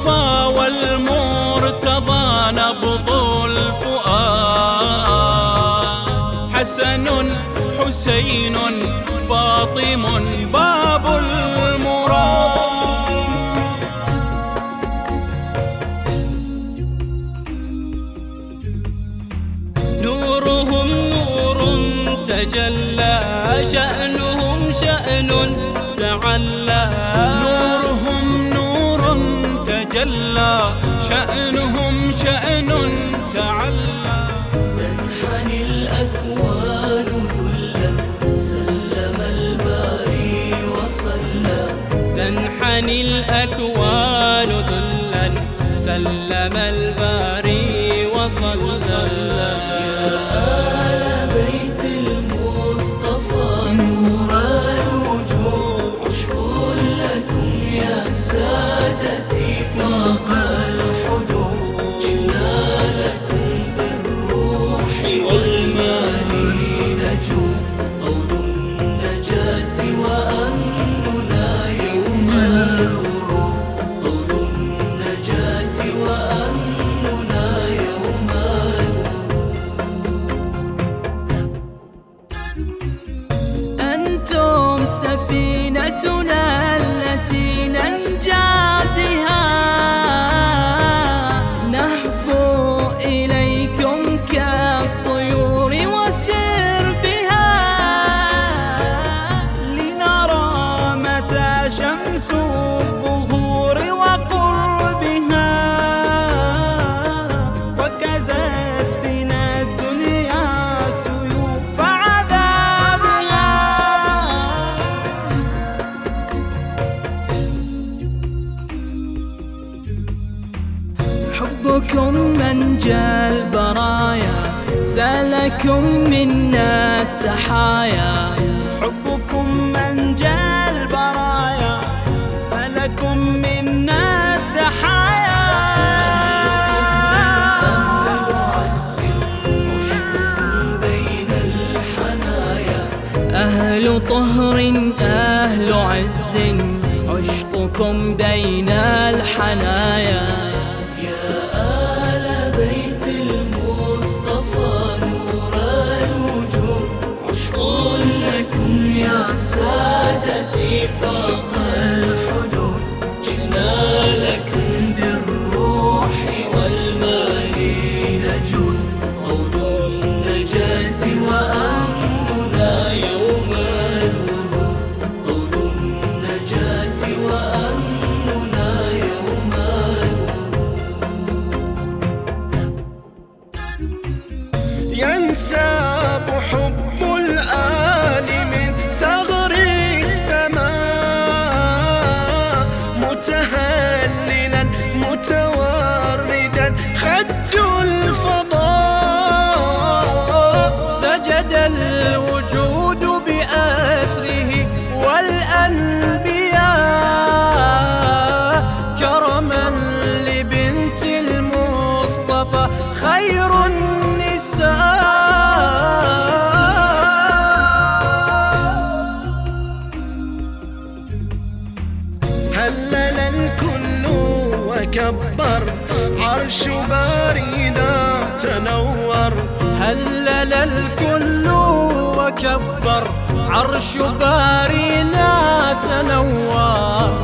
المصطفى والمرتضى نبض الفؤاد. حسن حسين فاطم باب المراد. نورهم نور تجلى شأنهم شأن تعلى. جلا شأنهم شأن تعلى. تنحني الأكوان ذلا سلم الباري وصلى. تنحني الأكوان ذلا سلم الباري وصلى, وصلى. يا آه سفينتنا. الحياة. حبكم منجى البرايا فلكم منا التحايا. أهل طهر أهل عز عشقكم بين الحنايا. سادتي فاق وكبر عرش بارينا تنور. هلل الكل وكبر عرش بارينا تنور.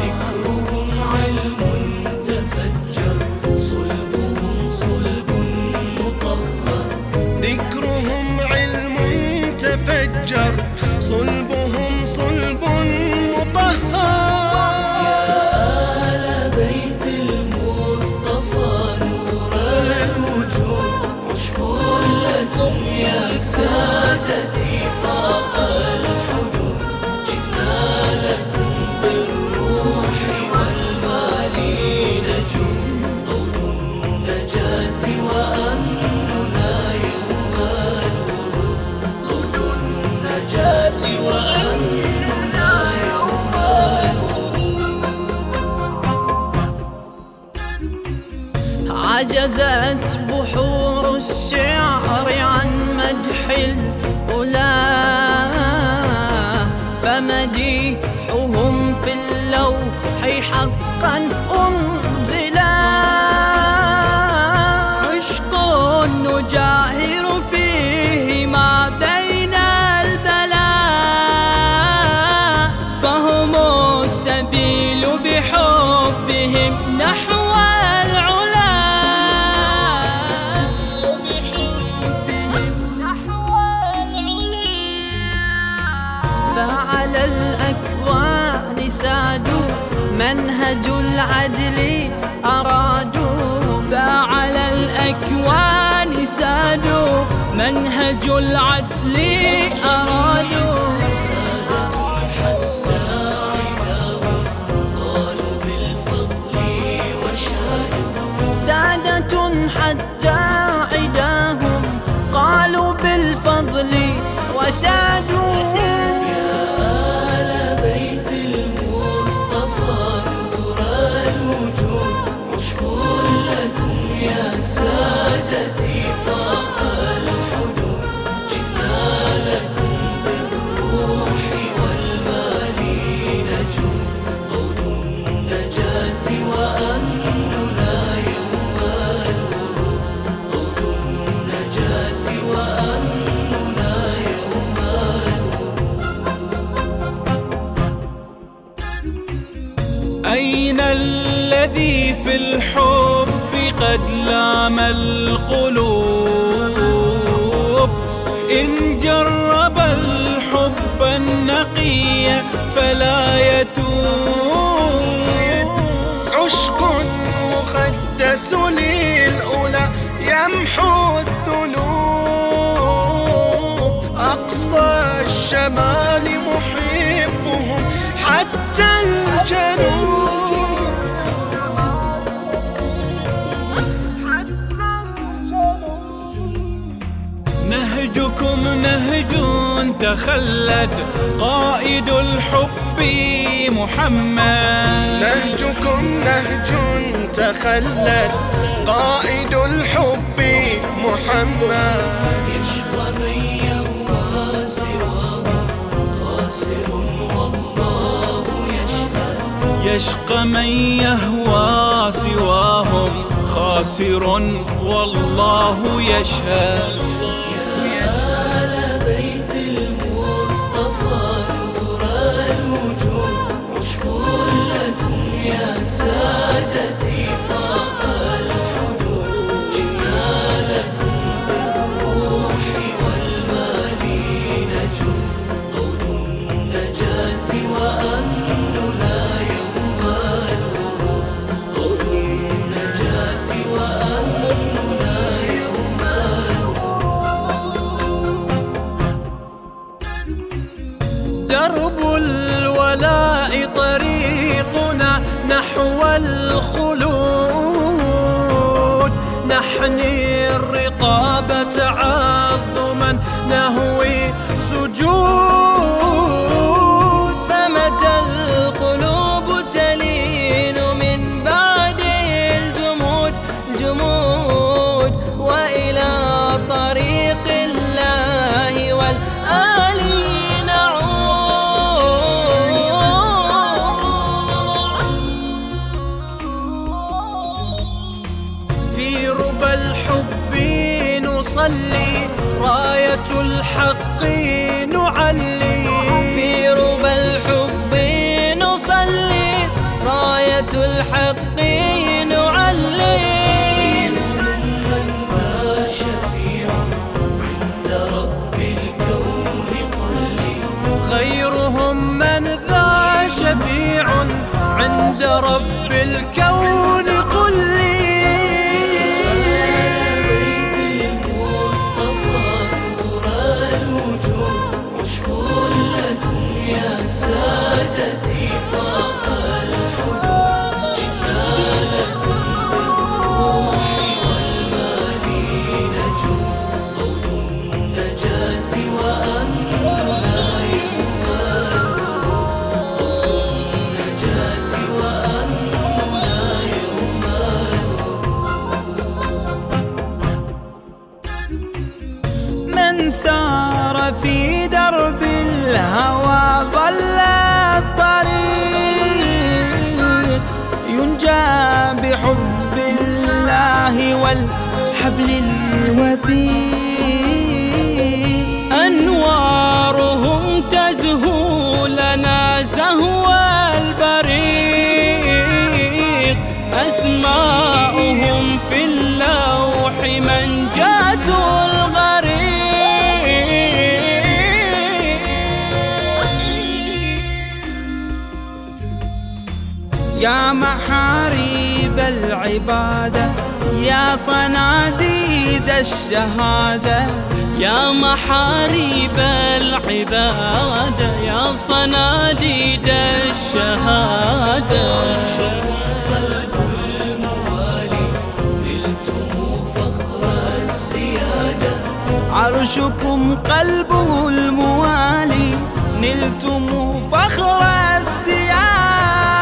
عجزت بحور الشعر عن مدح الأولى فمديحهم في اللوح حقا أنزلا منهج العدل أرادوا فعلى الأكوان سادوا منهج العدل أرادوا سادة حتى عداهم قالوا بالفضل وسادوا أين الذي في الحب قد لام القلوب؟ إن جرب الحب النقي فلا يتوب. عشق مقدس للأولى يمحو الذنوب. أقصى الشمال محبهم حتى الجنوب. نهجكم نهج تخلد قائد الحب محمد. نهجكم نهج تخلد قائد الحب محمد. يشقى من يهوى سواه خاسر والله يشهد. يشقى من يهوى سواهم خاسر والله يشهد. السادة نحو الخلود. نحني الرقابة تعظما نهوي سجود. رب الكون. والحبل الوثيق أنوارهم تزهو لنا زهو البريق. أسماؤهم في اللوح منجاة الغريق. يا محاريب العبادة يا صناديد الشهادة يا محاريب العبادة يا صناديد الشهادة. عرشكم قلب الموالي نلتم فخر السيادة.